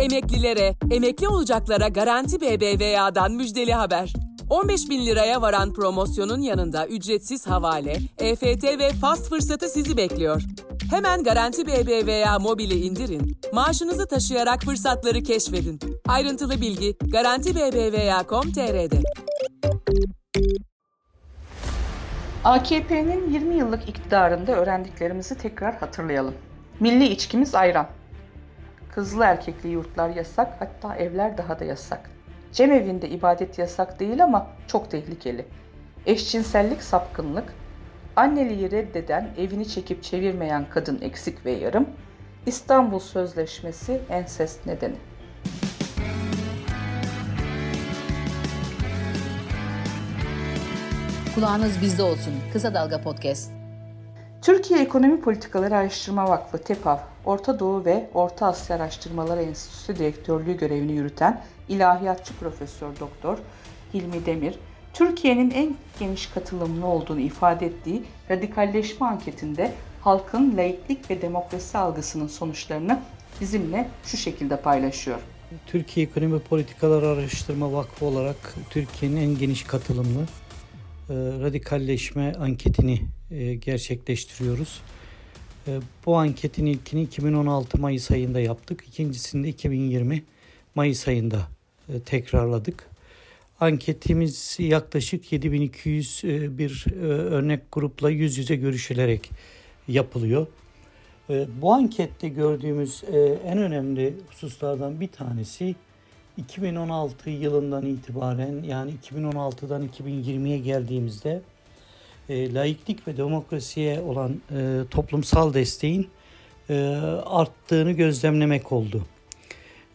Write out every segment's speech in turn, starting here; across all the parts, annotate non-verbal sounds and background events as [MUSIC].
Emeklilere, emekli olacaklara Garanti BBVA'dan müjdeli haber. 15 bin liraya varan promosyonun yanında ücretsiz havale, EFT ve fast fırsatı sizi bekliyor. Hemen Garanti BBVA mobili indirin, maaşınızı taşıyarak fırsatları keşfedin. Ayrıntılı bilgi Garanti BBVA.com.tr'de. AKP'nin 20 yıllık iktidarında öğrendiklerimizi tekrar hatırlayalım. Milli içkimiz ayran. Kızlı erkekli yurtlar yasak, hatta evler daha da yasak. Cemevinde ibadet yasak değil ama çok tehlikeli. Eşcinsellik sapkınlık, anneliği reddeden, evini çekip çevirmeyen kadın eksik ve yarım, İstanbul Sözleşmesi ensest nedeni. Kulağınız bizde olsun. Kısa Dalga Podcast. Türkiye Ekonomi Politikaları Araştırma Vakfı TEPAV, Orta Doğu ve Orta Asya Araştırmaları Enstitüsü Direktörlüğü görevini yürüten ilahiyatçı Profesör Doktor Hilmi Demir, Türkiye'nin en geniş katılımlı olduğunu ifade ettiği radikalleşme anketinde halkın laiklik ve demokrasi algısının sonuçlarını bizimle şu şekilde paylaşıyor. Türkiye Ekonomi Politikaları Araştırma Vakfı olarak Türkiye'nin en geniş katılımlı radikalleşme anketini e, gerçekleştiriyoruz. E, bu anketin ilkini 2016 Mayıs ayında yaptık. İkincisini de 2020 Mayıs ayında tekrarladık. Anketimiz yaklaşık 7200 bir örnek grupla yüz yüze görüşülerek yapılıyor. Bu ankette gördüğümüz en önemli hususlardan bir tanesi 2016 yılından itibaren yani 2016'dan 2020'ye geldiğimizde e, laiklik ve demokrasiye olan e, toplumsal desteğin e, arttığını gözlemlemek oldu.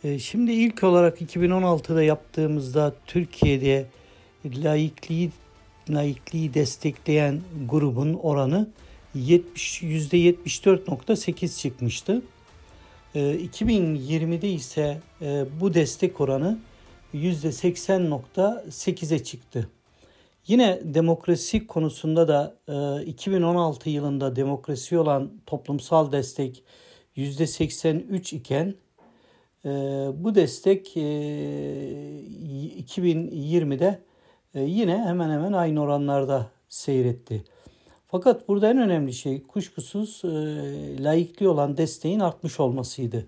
E, şimdi ilk olarak 2016'da yaptığımızda Türkiye'de laikliği laikliği destekleyen grubun oranı 70 %74.8 çıkmıştı. 2020'de ee, ise e, bu destek oranı %80.8'e çıktı. Yine demokrasi konusunda da 2016 e, yılında demokrasi olan toplumsal destek %83 iken e, bu destek 2020'de yine hemen hemen aynı oranlarda seyretti. Fakat burada en önemli şey kuşkusuz e, laikliği olan desteğin artmış olmasıydı.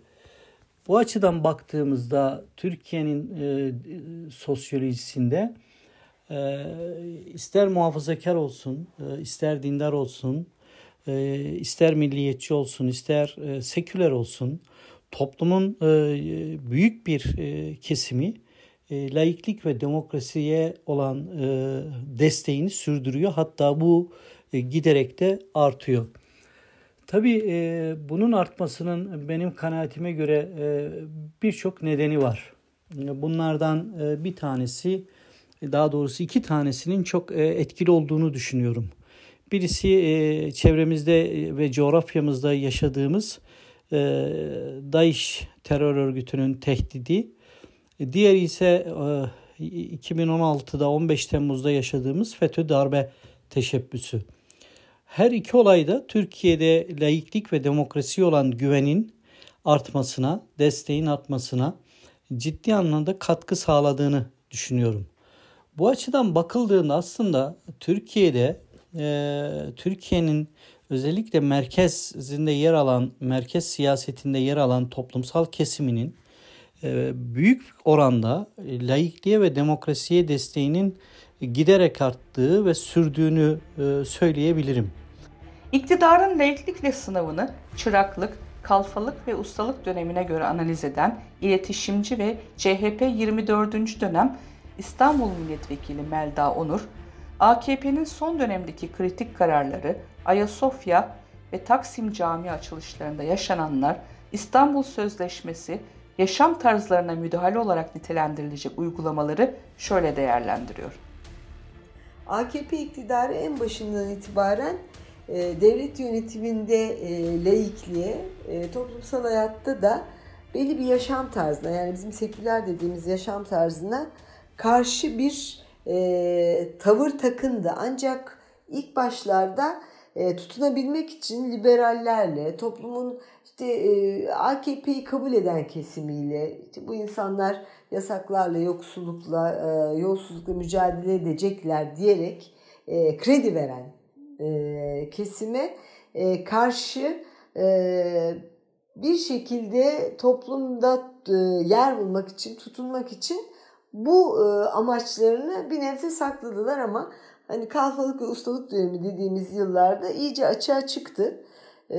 Bu açıdan baktığımızda Türkiye'nin e, sosyolojisinde e, ister muhafazakar olsun, e, ister dindar olsun, e, ister milliyetçi olsun, ister e, seküler olsun, toplumun e, büyük bir e, kesimi e, laiklik ve demokrasiye olan e, desteğini sürdürüyor. Hatta bu giderek de artıyor. Tabii e, bunun artmasının benim kanaatime göre e, birçok nedeni var. Bunlardan bir tanesi, daha doğrusu iki tanesinin çok etkili olduğunu düşünüyorum. Birisi çevremizde ve coğrafyamızda yaşadığımız DAEŞ terör örgütünün tehdidi. Diğeri ise 2016'da 15 Temmuz'da yaşadığımız FETÖ darbe teşebbüsü. Her iki olayda Türkiye'de laiklik ve demokrasi olan güvenin artmasına, desteğin artmasına ciddi anlamda katkı sağladığını düşünüyorum. Bu açıdan bakıldığında aslında Türkiye'de e, Türkiye'nin özellikle merkezinde yer alan, merkez siyasetinde yer alan toplumsal kesiminin e, büyük oranda laikliğe ve demokrasiye desteğinin giderek arttığı ve sürdüğünü e, söyleyebilirim. İktidarın laiklikle sınavını çıraklık, kalfalık ve ustalık dönemine göre analiz eden iletişimci ve CHP 24. dönem İstanbul Milletvekili Melda Onur, AKP'nin son dönemdeki kritik kararları, Ayasofya ve Taksim Camii açılışlarında yaşananlar, İstanbul Sözleşmesi, yaşam tarzlarına müdahale olarak nitelendirilecek uygulamaları şöyle değerlendiriyor. AKP iktidarı en başından itibaren e, devlet yönetiminde e, laikliğe, e, toplumsal hayatta da belli bir yaşam tarzına yani bizim seküler dediğimiz yaşam tarzına karşı bir e, tavır takındı. Ancak ilk başlarda e, tutunabilmek için liberallerle, toplumun işte e, AKP'yi kabul eden kesimiyle işte bu insanlar yasaklarla, yoksullukla, e, yolsuzlukla mücadele edecekler diyerek e, kredi veren kesime karşı bir şekilde toplumda yer bulmak için, tutunmak için bu amaçlarını bir nebze sakladılar ama hani kalfalık ve ustalık dönemi dediğimiz yıllarda iyice açığa çıktı. E,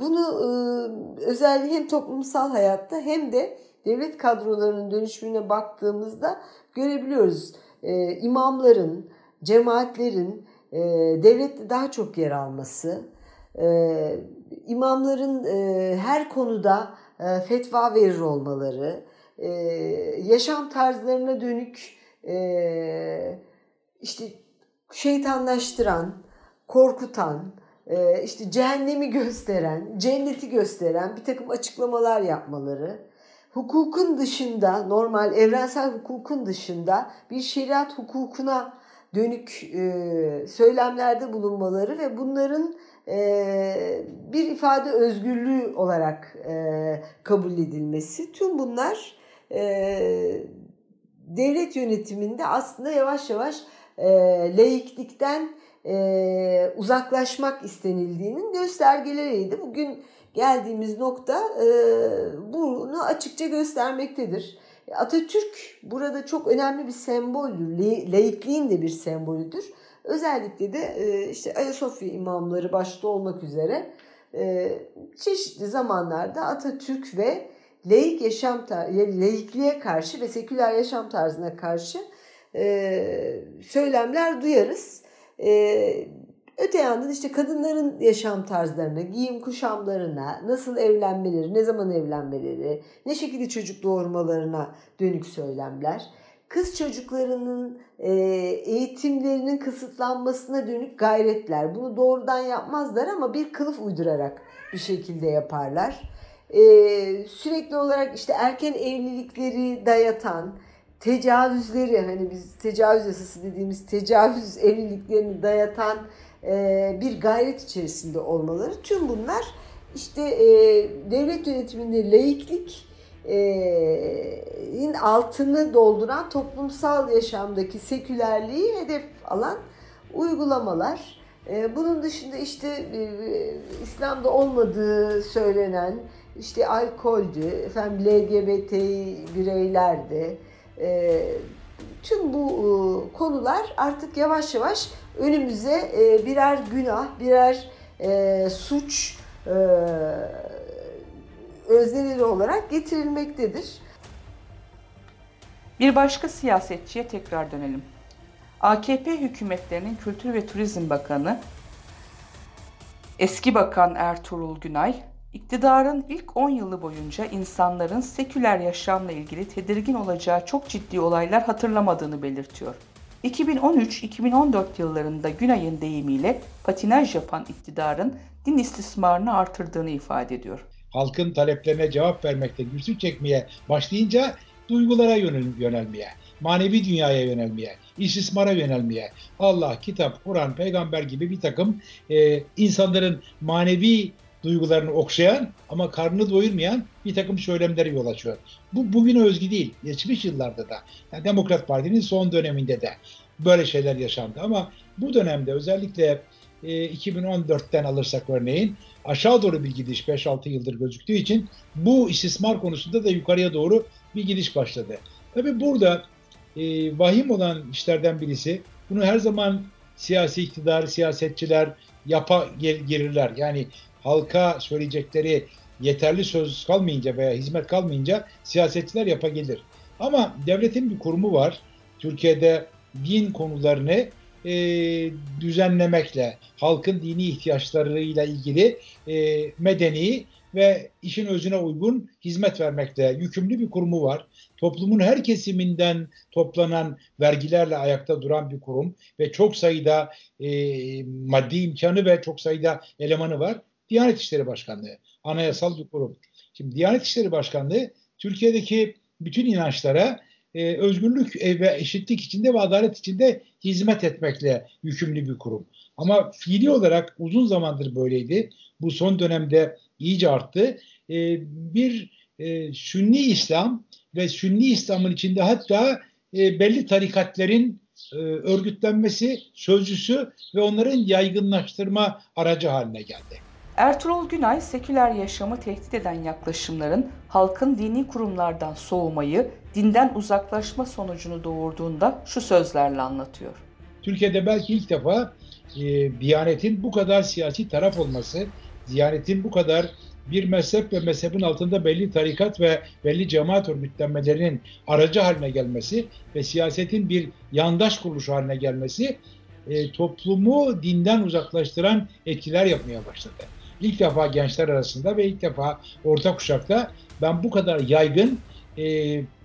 bunu e, özellikle hem toplumsal hayatta hem de devlet kadrolarının dönüşümüne baktığımızda görebiliyoruz. E, imamların, cemaatlerin e, devlette daha çok yer alması, e, imamların her konuda fetva verir olmaları, yaşam tarzlarına dönük işte şeytanlaştıran, korkutan, işte cehennemi gösteren, cenneti gösteren bir takım açıklamalar yapmaları, hukukun dışında, normal evrensel hukukun dışında bir şeriat hukukuna dönük e, söylemlerde bulunmaları ve bunların e, bir ifade özgürlüğü olarak e, kabul edilmesi. Tüm bunlar devlet yönetiminde aslında yavaş yavaş e, e, uzaklaşmak istenildiğinin göstergeleriydi. Bugün geldiğimiz nokta e, bunu açıkça göstermektedir. Atatürk burada çok önemli bir semboldür. Laikliğin de bir sembolüdür. Özellikle de e, işte Ayasofya imamları başta olmak üzere e, çeşitli zamanlarda Atatürk ve laik yaşam laikliğe karşı ve seküler yaşam tarzına karşı e, söylemler duyarız. Öte yandan işte kadınların yaşam tarzlarına, giyim kuşamlarına, nasıl evlenmeleri, ne zaman evlenmeleri, ne şekilde çocuk doğurmalarına dönük söylemler. Kız çocuklarının e, eğitimlerinin kısıtlanmasına dönük gayretler. Bunu doğrudan yapmazlar ama bir kılıf uydurarak bir şekilde yaparlar. E, sürekli olarak işte erken evlilikleri dayatan, tecavüzleri hani biz tecavüz yasası dediğimiz tecavüz [LAUGHS] evliliklerini dayatan e, bir gayret içerisinde olmaları. Tüm bunlar işte e, devlet yönetiminde laiklik in altını dolduran toplumsal yaşamdaki sekülerliği hedef alan uygulamalar. Bunun dışında işte İslam'da olmadığı söylenen işte alkoldü, efendim LGBT bireylerdi. Tüm bu konular artık yavaş yavaş önümüze birer günah, birer suç özneleri olarak getirilmektedir. Bir başka siyasetçiye tekrar dönelim. AKP hükümetlerinin Kültür ve Turizm Bakanı eski bakan Ertuğrul Günay, iktidarın ilk 10 yılı boyunca insanların seküler yaşamla ilgili tedirgin olacağı çok ciddi olaylar hatırlamadığını belirtiyor. 2013-2014 yıllarında Günay'ın deyimiyle patinaj yapan iktidarın din istismarını artırdığını ifade ediyor halkın taleplerine cevap vermekte güçlük çekmeye başlayınca duygulara yönel, yönelmeye, manevi dünyaya yönelmeye, istismara yönelmeye, Allah, kitap, Kur'an, peygamber gibi bir takım e, insanların manevi duygularını okşayan ama karnını doyurmayan bir takım söylemleri yol açıyor. Bu bugün özgü değil. Geçmiş yıllarda da. Yani Demokrat Parti'nin son döneminde de böyle şeyler yaşandı ama bu dönemde özellikle e, 2014'ten alırsak örneğin aşağı doğru bir gidiş 5-6 yıldır gözüktüğü için bu istismar konusunda da yukarıya doğru bir gidiş başladı. Tabi burada e, vahim olan işlerden birisi bunu her zaman siyasi iktidar, siyasetçiler yapa girirler. Yani halka söyleyecekleri yeterli söz kalmayınca veya hizmet kalmayınca siyasetçiler yapa gelir. Ama devletin bir kurumu var. Türkiye'de din konularını e, düzenlemekle, halkın dini ihtiyaçlarıyla ilgili e, medeni ve işin özüne uygun hizmet vermekle yükümlü bir kurumu var. Toplumun her kesiminden toplanan vergilerle ayakta duran bir kurum ve çok sayıda e, maddi imkanı ve çok sayıda elemanı var. Diyanet İşleri Başkanlığı, anayasal bir kurum. Şimdi Diyanet İşleri Başkanlığı Türkiye'deki bütün inançlara e, özgürlük ve eşitlik içinde ve adalet içinde hizmet etmekle yükümlü bir kurum. Ama fiili olarak uzun zamandır böyleydi. Bu son dönemde iyice arttı. E, bir e, Sünni İslam ve Sünni İslam'ın içinde hatta e, belli tarikatlerin e, örgütlenmesi, sözcüsü ve onların yaygınlaştırma aracı haline geldi. Ertuğrul Günay, seküler yaşamı tehdit eden yaklaşımların halkın dini kurumlardan soğumayı, dinden uzaklaşma sonucunu doğurduğunda şu sözlerle anlatıyor. Türkiye'de belki ilk defa e, Diyanet'in bu kadar siyasi taraf olması, Diyanet'in bu kadar bir mezhep ve mezhebin altında belli tarikat ve belli cemaat örgütlenmelerinin aracı haline gelmesi ve siyasetin bir yandaş kuruluş haline gelmesi e, toplumu dinden uzaklaştıran etkiler yapmaya başladı. İlk defa gençler arasında ve ilk defa orta kuşakta ben bu kadar yaygın e,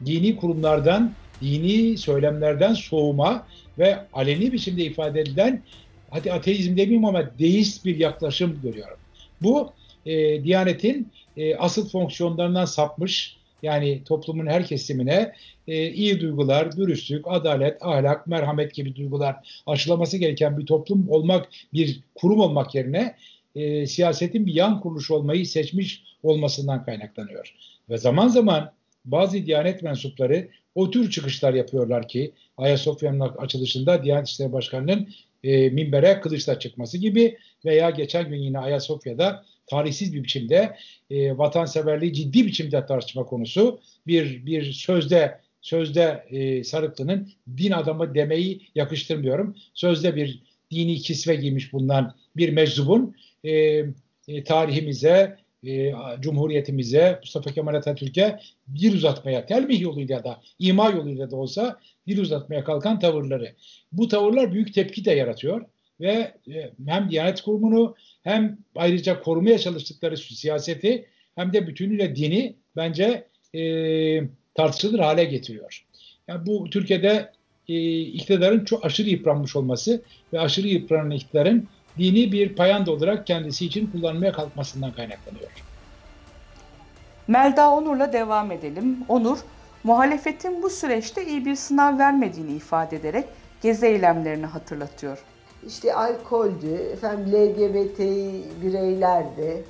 dini kurumlardan, dini söylemlerden soğuma ve aleni biçimde ifade edilen hadi ateizm demeyeyim ama deist bir yaklaşım görüyorum. Bu e, Diyanet'in e, asıl fonksiyonlarından sapmış yani toplumun her kesimine e, iyi duygular, dürüstlük, adalet, ahlak, merhamet gibi duygular aşılaması gereken bir toplum olmak, bir kurum olmak yerine e, siyasetin bir yan kuruluş olmayı seçmiş olmasından kaynaklanıyor. Ve zaman zaman bazı Diyanet mensupları o tür çıkışlar yapıyorlar ki Ayasofya'nın açılışında Diyanet İşleri Başkanı'nın e, minbere kılıçla çıkması gibi veya geçen gün yine Ayasofya'da tarihsiz bir biçimde e, vatanseverliği ciddi biçimde tartışma konusu bir bir sözde sözde e, Sarıklı'nın din adamı demeyi yakıştırmıyorum. Sözde bir dini kisve giymiş bulunan bir meczubun e, e, tarihimize, e, Cumhuriyetimize, Mustafa Kemal Atatürk'e bir uzatmaya, telmih yoluyla da, ima yoluyla da olsa bir uzatmaya kalkan tavırları. Bu tavırlar büyük tepki de yaratıyor ve e, hem Diyanet Kurumu'nu hem ayrıca korumaya çalıştıkları siyaseti hem de bütünüyle dini bence e, tartışılır hale getiriyor. Yani bu Türkiye'de e, iktidarın çok aşırı yıpranmış olması ve aşırı yıpranan iktidarın dini bir payanda olarak kendisi için kullanmaya kalkmasından kaynaklanıyor. Melda Onur'la devam edelim. Onur, muhalefetin bu süreçte iyi bir sınav vermediğini ifade ederek gezi eylemlerini hatırlatıyor. İşte alkoldü, efendim LGBT bireylerdi.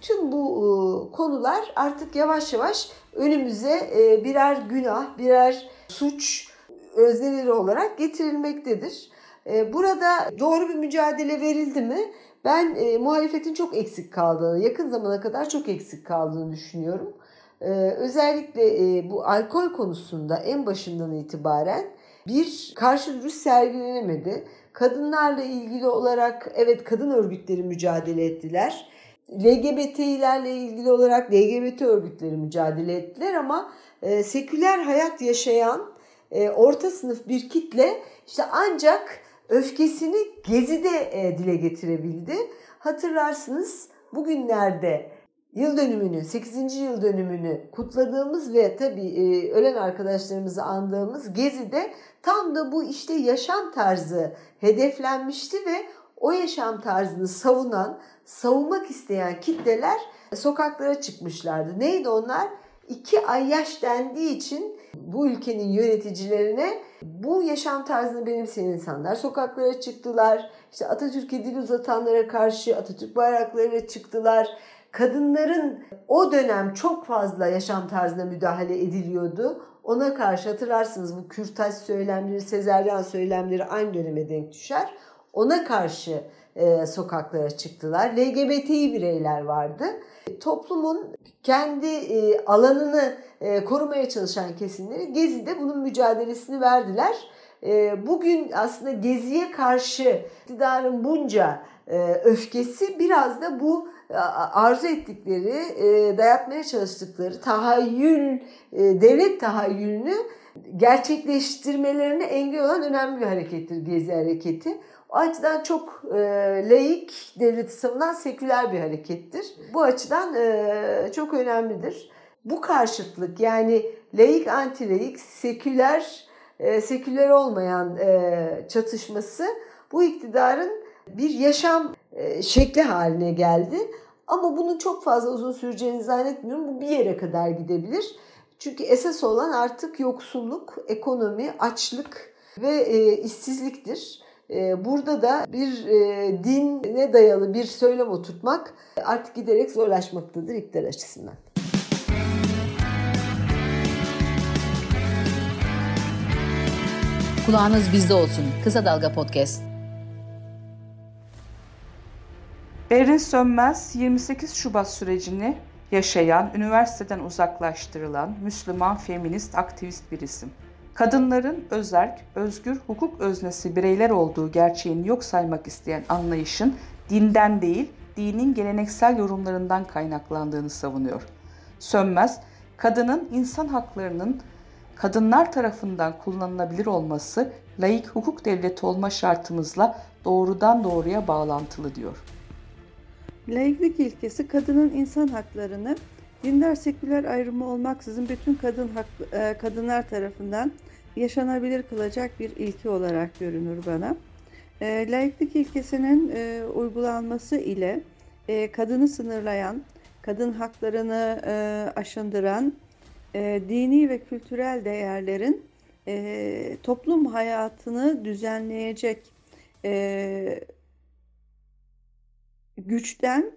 Tüm bu e, konular artık yavaş yavaş önümüze e, birer günah, birer suç özneleri olarak getirilmektedir. E, burada doğru bir mücadele verildi mi? Ben e, muhalefetin çok eksik kaldığını, yakın zamana kadar çok eksik kaldığını düşünüyorum. E, özellikle e, bu alkol konusunda en başından itibaren bir karşı duruş sergilenemedi. Kadınlarla ilgili olarak evet kadın örgütleri mücadele ettiler. LGBT'lerle ilgili olarak LGBT örgütleri mücadele ettiler ama e, seküler hayat yaşayan e, orta sınıf bir kitle işte ancak öfkesini Gezi'de e, dile getirebildi. Hatırlarsınız bugünlerde yıl dönümünü, 8. yıl dönümünü kutladığımız ve tabii e, ölen arkadaşlarımızı andığımız Gezi'de tam da bu işte yaşam tarzı hedeflenmişti ve o yaşam tarzını savunan, savunmak isteyen kitleler sokaklara çıkmışlardı. Neydi onlar? İki ay yaş dendiği için bu ülkenin yöneticilerine bu yaşam tarzını benimseyen insanlar sokaklara çıktılar. İşte Atatürk'e dil uzatanlara karşı Atatürk bayraklarıyla çıktılar. Kadınların o dönem çok fazla yaşam tarzına müdahale ediliyordu. Ona karşı hatırlarsınız bu kürtaj söylemleri, sezeryan söylemleri aynı döneme denk düşer. Ona karşı e, sokaklara çıktılar. LGBTİ bireyler vardı. Toplumun kendi e, alanını e, korumaya çalışan kesimleri Gezi'de bunun mücadelesini verdiler. Bugün aslında Gezi'ye karşı iktidarın bunca öfkesi biraz da bu arzu ettikleri, dayatmaya çalıştıkları tahayyül, devlet tahayyülünü gerçekleştirmelerine engel olan önemli bir harekettir Gezi hareketi. O açıdan çok e, laik, devleti savunan seküler bir harekettir. Bu açıdan e, çok önemlidir. Bu karşıtlık yani laik, anti-laik, seküler, e, seküler olmayan e, çatışması bu iktidarın bir yaşam e, şekli haline geldi. Ama bunun çok fazla uzun süreceğini zannetmiyorum. Bu bir yere kadar gidebilir. Çünkü esas olan artık yoksulluk, ekonomi, açlık ve e, işsizliktir. E, burada da bir e, dine dayalı bir söylem oturtmak artık giderek zorlaşmaktadır iktidar açısından. Kulağınız bizde olsun. Kısa Dalga Podcast. Berin Sönmez 28 Şubat sürecini yaşayan, üniversiteden uzaklaştırılan Müslüman feminist aktivist bir isim. Kadınların özerk, özgür, hukuk öznesi bireyler olduğu gerçeğini yok saymak isteyen anlayışın dinden değil, dinin geleneksel yorumlarından kaynaklandığını savunuyor. Sönmez, kadının insan haklarının kadınlar tarafından kullanılabilir olması layık hukuk devleti olma şartımızla doğrudan doğruya bağlantılı diyor. Laiklik ilkesi kadının insan haklarını dindar seküler ayrımı olmaksızın bütün kadın hak, e, kadınlar tarafından yaşanabilir kılacak bir ilke olarak görünür bana. E, laiklik ilkesinin e, uygulanması ile e, kadını sınırlayan, kadın haklarını e, aşındıran e, dini ve kültürel değerlerin e, toplum hayatını düzenleyecek e, güçten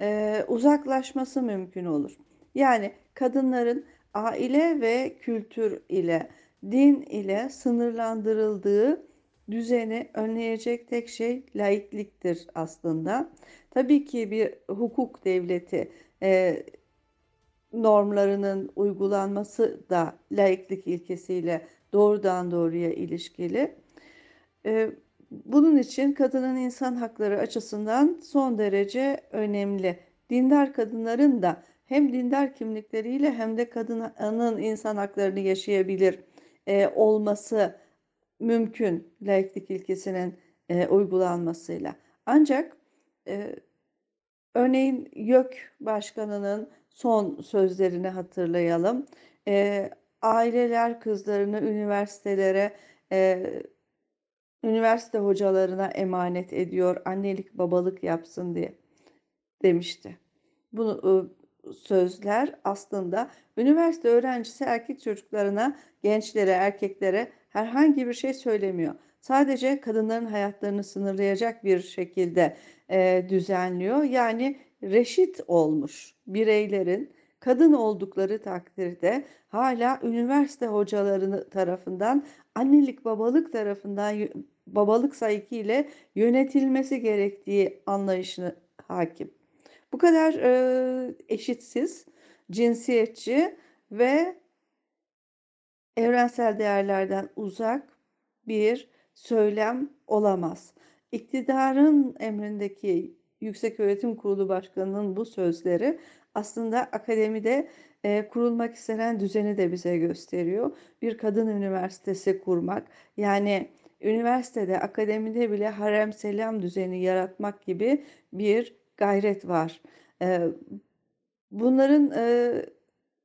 e, uzaklaşması mümkün olur. Yani kadınların aile ve kültür ile, din ile sınırlandırıldığı düzeni önleyecek tek şey laikliktir aslında. Tabii ki bir hukuk devleti e, normlarının uygulanması da laiklik ilkesiyle doğrudan doğruya ilişkili. E, bunun için kadının insan hakları açısından son derece önemli. Dindar kadınların da hem dindar kimlikleriyle hem de kadının insan haklarını yaşayabilir e, olması mümkün laiklik ilkesinin e, uygulanmasıyla. Ancak e, örneğin YÖK Başkanı'nın son sözlerini hatırlayalım. E, aileler kızlarını üniversitelere e, üniversite hocalarına emanet ediyor, annelik babalık yapsın diye demişti. Bu sözler aslında üniversite öğrencisi erkek çocuklarına, gençlere, erkeklere herhangi bir şey söylemiyor. Sadece kadınların hayatlarını sınırlayacak bir şekilde e, düzenliyor. Yani reşit olmuş bireylerin kadın oldukları takdirde hala üniversite hocaları tarafından annelik babalık tarafından babalık sayıkı ile yönetilmesi gerektiği anlayışını hakim. Bu kadar e, eşitsiz, cinsiyetçi ve evrensel değerlerden uzak bir söylem olamaz. İktidarın emrindeki Yüksek Öğretim Kurulu Başkanı'nın bu sözleri aslında akademide e, kurulmak istenen düzeni de bize gösteriyor. Bir kadın üniversitesi kurmak yani üniversitede, akademide bile harem selam düzeni yaratmak gibi bir gayret var. Bunların e,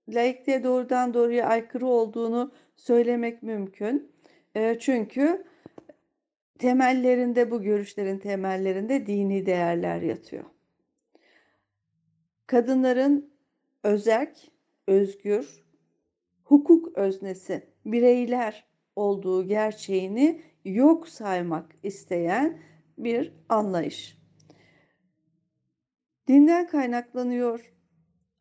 laikliğe doğrudan doğruya aykırı olduğunu söylemek mümkün. Çünkü temellerinde bu görüşlerin temellerinde dini değerler yatıyor. Kadınların özerk, özgür, hukuk öznesi, bireyler olduğu gerçeğini yok saymak isteyen bir anlayış. Dinden kaynaklanıyor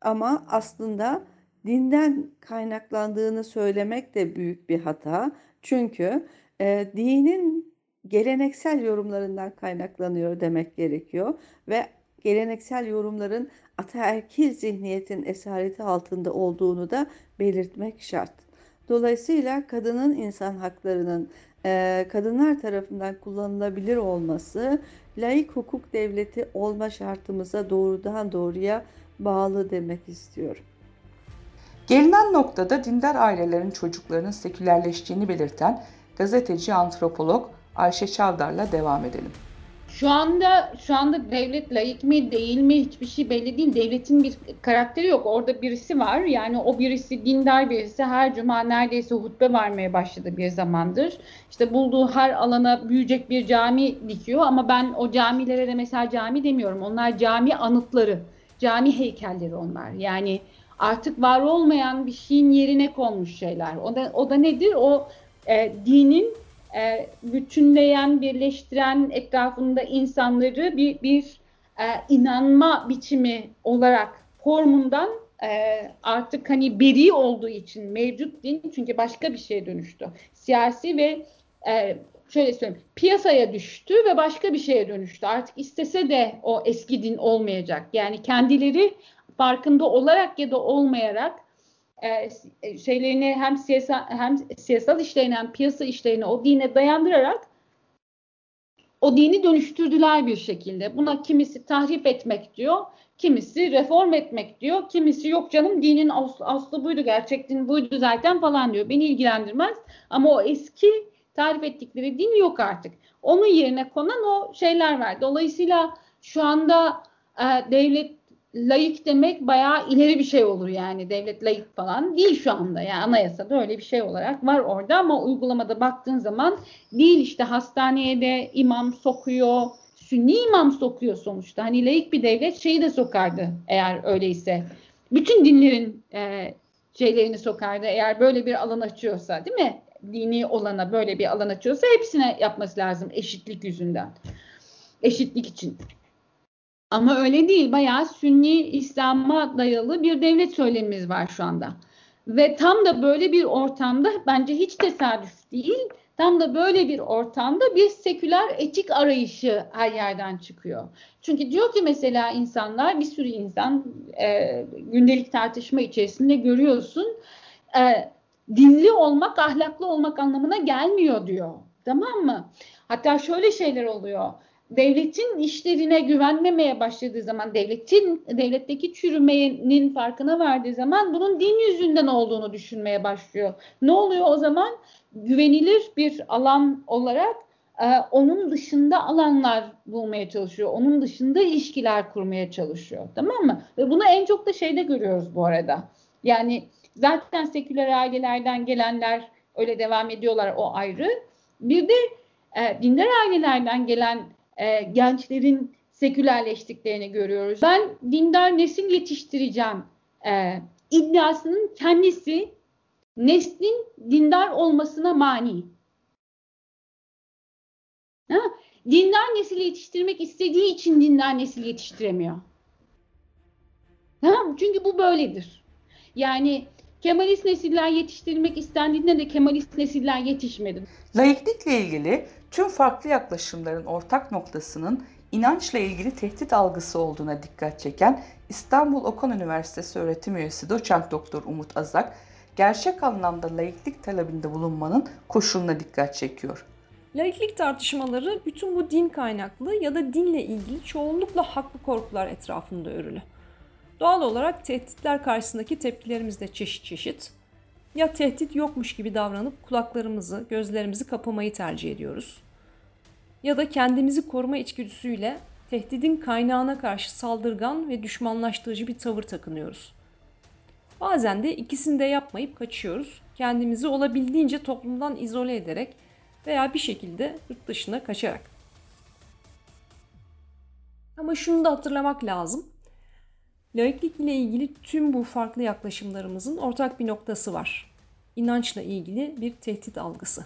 ama aslında dinden kaynaklandığını söylemek de büyük bir hata. Çünkü e, dinin geleneksel yorumlarından kaynaklanıyor demek gerekiyor ve geleneksel yorumların ataerkil zihniyetin esareti altında olduğunu da belirtmek şart. Dolayısıyla kadının insan haklarının e, kadınlar tarafından kullanılabilir olması layık hukuk devleti olma şartımıza doğrudan doğruya bağlı demek istiyorum. Gelinen noktada dindar ailelerin çocuklarının sekülerleştiğini belirten gazeteci antropolog Ayşe Çavdar'la devam edelim. Şu anda şu anda devlet layık mı değil mi hiçbir şey belli değil. Devletin bir karakteri yok. Orada birisi var. Yani o birisi dindar birisi her cuma neredeyse hutbe vermeye başladı bir zamandır. İşte bulduğu her alana büyüyecek bir cami dikiyor ama ben o camilere de mesela cami demiyorum. Onlar cami anıtları, cami heykelleri onlar. Yani artık var olmayan bir şeyin yerine konmuş şeyler. O da, o da nedir? O e, dinin e, bütünleyen, birleştiren etrafında insanları bir, bir e, inanma biçimi olarak formundan e, artık hani beri olduğu için mevcut din çünkü başka bir şeye dönüştü. Siyasi ve e, şöyle söyleyeyim piyasaya düştü ve başka bir şeye dönüştü. Artık istese de o eski din olmayacak. Yani kendileri farkında olarak ya da olmayarak e, şeylerini hem siyasal hem siyasal işlerini hem piyasa işlerini o dine dayandırarak o dini dönüştürdüler bir şekilde. Buna kimisi tahrip etmek diyor, kimisi reform etmek diyor, kimisi yok canım dinin aslı, aslı buydu, gerçek din buydu zaten falan diyor. Beni ilgilendirmez ama o eski tarif ettikleri din yok artık. Onun yerine konan o şeyler var. Dolayısıyla şu anda e, devlet layık demek bayağı ileri bir şey olur yani. Devlet layık falan değil şu anda. Yani anayasada öyle bir şey olarak var orada ama uygulamada baktığın zaman değil işte hastaneye de imam sokuyor. Sünni imam sokuyor sonuçta. Hani layık bir devlet şeyi de sokardı eğer öyleyse. Bütün dinlerin e, şeylerini sokardı eğer böyle bir alan açıyorsa değil mi? Dini olana böyle bir alan açıyorsa hepsine yapması lazım eşitlik yüzünden. Eşitlik için ama öyle değil. Bayağı Sünni İslam'a dayalı bir devlet söylemimiz var şu anda. Ve tam da böyle bir ortamda bence hiç tesadüf değil. Tam da böyle bir ortamda bir seküler etik arayışı her yerden çıkıyor. Çünkü diyor ki mesela insanlar bir sürü insan e, gündelik tartışma içerisinde görüyorsun. E, dinli olmak ahlaklı olmak anlamına gelmiyor diyor. Tamam mı? Hatta şöyle şeyler oluyor devletin işlerine güvenmemeye başladığı zaman, devletin devletteki çürümenin farkına vardığı zaman bunun din yüzünden olduğunu düşünmeye başlıyor. Ne oluyor o zaman? Güvenilir bir alan olarak e, onun dışında alanlar bulmaya çalışıyor. Onun dışında ilişkiler kurmaya çalışıyor. Tamam mı? Ve bunu en çok da şeyde görüyoruz bu arada. Yani zaten seküler ailelerden gelenler öyle devam ediyorlar o ayrı. Bir de e, dindar ailelerden gelen e, gençlerin sekülerleştiklerini görüyoruz. Ben dindar nesil yetiştireceğim e, iddiasının kendisi neslin dindar olmasına mani. Ha? Dindar nesil yetiştirmek istediği için dindar nesil yetiştiremiyor. Ha? Çünkü bu böyledir. Yani Kemalist nesiller yetiştirilmek istendiğinde de Kemalist nesiller yetişmedi. Laiklikle ilgili tüm farklı yaklaşımların ortak noktasının inançla ilgili tehdit algısı olduğuna dikkat çeken İstanbul Okan Üniversitesi öğretim üyesi doçent doktor Umut Azak, gerçek anlamda laiklik talebinde bulunmanın koşuluna dikkat çekiyor. Laiklik tartışmaları bütün bu din kaynaklı ya da dinle ilgili çoğunlukla haklı korkular etrafında örülü. Doğal olarak tehditler karşısındaki tepkilerimiz de çeşit çeşit. Ya tehdit yokmuş gibi davranıp kulaklarımızı, gözlerimizi kapamayı tercih ediyoruz. Ya da kendimizi koruma içgüdüsüyle tehdidin kaynağına karşı saldırgan ve düşmanlaştırıcı bir tavır takınıyoruz. Bazen de ikisini de yapmayıp kaçıyoruz. Kendimizi olabildiğince toplumdan izole ederek veya bir şekilde yurt dışına kaçarak. Ama şunu da hatırlamak lazım. Laiklik ile ilgili tüm bu farklı yaklaşımlarımızın ortak bir noktası var. İnançla ilgili bir tehdit algısı.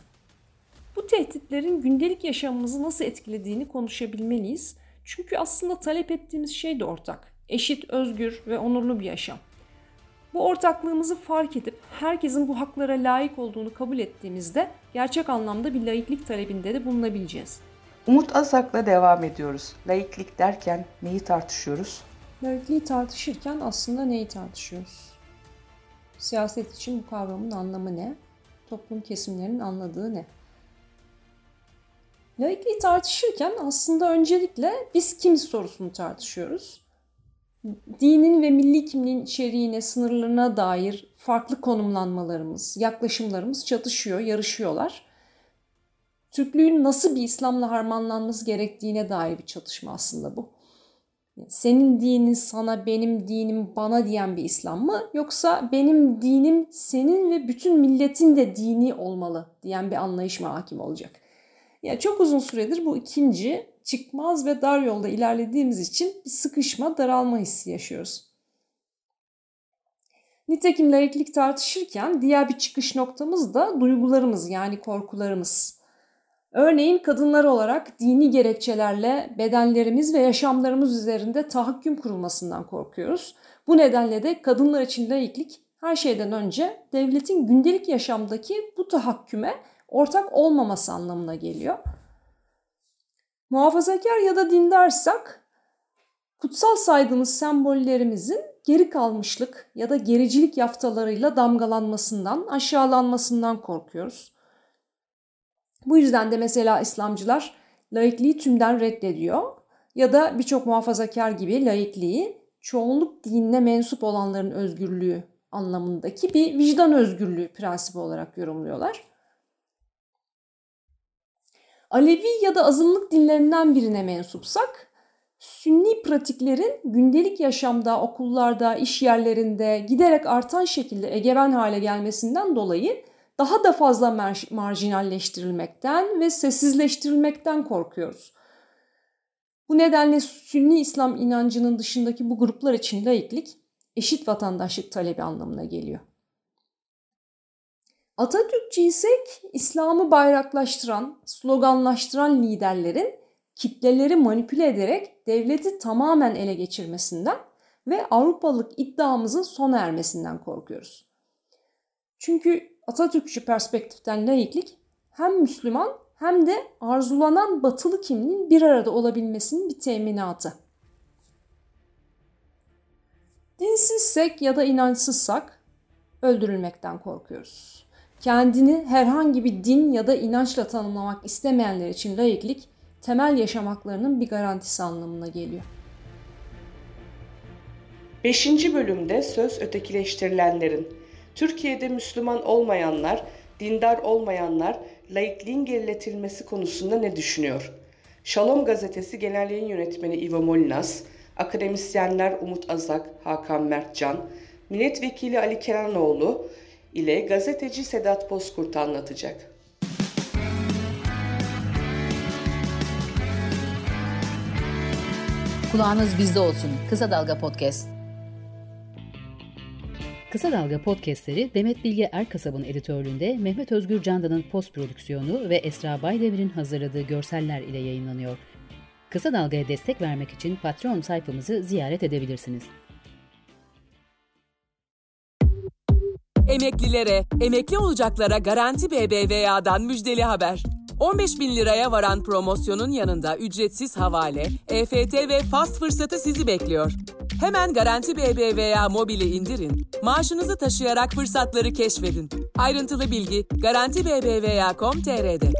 Bu tehditlerin gündelik yaşamımızı nasıl etkilediğini konuşabilmeliyiz. Çünkü aslında talep ettiğimiz şey de ortak. Eşit, özgür ve onurlu bir yaşam. Bu ortaklığımızı fark edip herkesin bu haklara layık olduğunu kabul ettiğimizde gerçek anlamda bir laiklik talebinde de bulunabileceğiz. Umut Azak'la devam ediyoruz. Laiklik derken neyi tartışıyoruz? Laikliği tartışırken aslında neyi tartışıyoruz? Siyaset için bu kavramın anlamı ne? Toplum kesimlerinin anladığı ne? Laikliği tartışırken aslında öncelikle biz kim sorusunu tartışıyoruz. Dinin ve milli kimliğin içeriğine, sınırlarına dair farklı konumlanmalarımız, yaklaşımlarımız çatışıyor, yarışıyorlar. Türklüğün nasıl bir İslam'la harmanlanması gerektiğine dair bir çatışma aslında bu. Senin dinin sana, benim dinim bana diyen bir İslam mı? Yoksa benim dinim senin ve bütün milletin de dini olmalı diyen bir anlayış mı hakim olacak? Ya çok uzun süredir bu ikinci çıkmaz ve dar yolda ilerlediğimiz için bir sıkışma, daralma hissi yaşıyoruz. Nitekim laiklik tartışırken diğer bir çıkış noktamız da duygularımız yani korkularımız. Örneğin kadınlar olarak dini gerekçelerle bedenlerimiz ve yaşamlarımız üzerinde tahakküm kurulmasından korkuyoruz. Bu nedenle de kadınlar için laiklik her şeyden önce devletin gündelik yaşamdaki bu tahakküme ortak olmaması anlamına geliyor. Muhafazakar ya da dindarsak kutsal saydığımız sembollerimizin geri kalmışlık ya da gericilik yaftalarıyla damgalanmasından, aşağılanmasından korkuyoruz. Bu yüzden de mesela İslamcılar laikliği tümden reddediyor ya da birçok muhafazakar gibi laikliği çoğunluk dinine mensup olanların özgürlüğü anlamındaki bir vicdan özgürlüğü prensibi olarak yorumluyorlar. Alevi ya da azınlık dinlerinden birine mensupsak, sünni pratiklerin gündelik yaşamda, okullarda, iş yerlerinde giderek artan şekilde egemen hale gelmesinden dolayı daha da fazla mar- marjinalleştirilmekten ve sessizleştirilmekten korkuyoruz. Bu nedenle Sünni İslam inancının dışındaki bu gruplar için laiklik eşit vatandaşlık talebi anlamına geliyor. Atatürkçüysek İslam'ı bayraklaştıran, sloganlaştıran liderlerin kitleleri manipüle ederek devleti tamamen ele geçirmesinden ve Avrupalık iddiamızın sona ermesinden korkuyoruz. Çünkü Atatürkçü perspektiften laiklik hem Müslüman hem de arzulanan batılı kimliğin bir arada olabilmesinin bir teminatı. Dinsizsek ya da inançsızsak öldürülmekten korkuyoruz. Kendini herhangi bir din ya da inançla tanımlamak istemeyenler için laiklik temel yaşam haklarının bir garantisi anlamına geliyor. Beşinci bölümde söz ötekileştirilenlerin, Türkiye'de Müslüman olmayanlar, dindar olmayanlar, laikliğin geriletilmesi konusunda ne düşünüyor? Şalom Gazetesi Genel Yayın Yönetmeni Ivo Molinas, akademisyenler Umut Azak, Hakan Mertcan, Milletvekili Ali Kenanoğlu ile gazeteci Sedat Bozkurt anlatacak. Kulağınız bizde olsun. Kısa Dalga Podcast. Kısa Dalga podcastleri Demet Bilge Erkasab'ın editörlüğünde Mehmet Özgür Candan'ın post prodüksiyonu ve Esra Baydemir'in hazırladığı görseller ile yayınlanıyor. Kısa Dalga'ya destek vermek için Patreon sayfamızı ziyaret edebilirsiniz. Emeklilere, emekli olacaklara Garanti BBVA'dan müjdeli haber. 15 bin liraya varan promosyonun yanında ücretsiz havale, EFT ve fast fırsatı sizi bekliyor. Hemen Garanti BBVA mobili indirin, maaşınızı taşıyarak fırsatları keşfedin. Ayrıntılı bilgi Garanti BBVA.com.tr'de.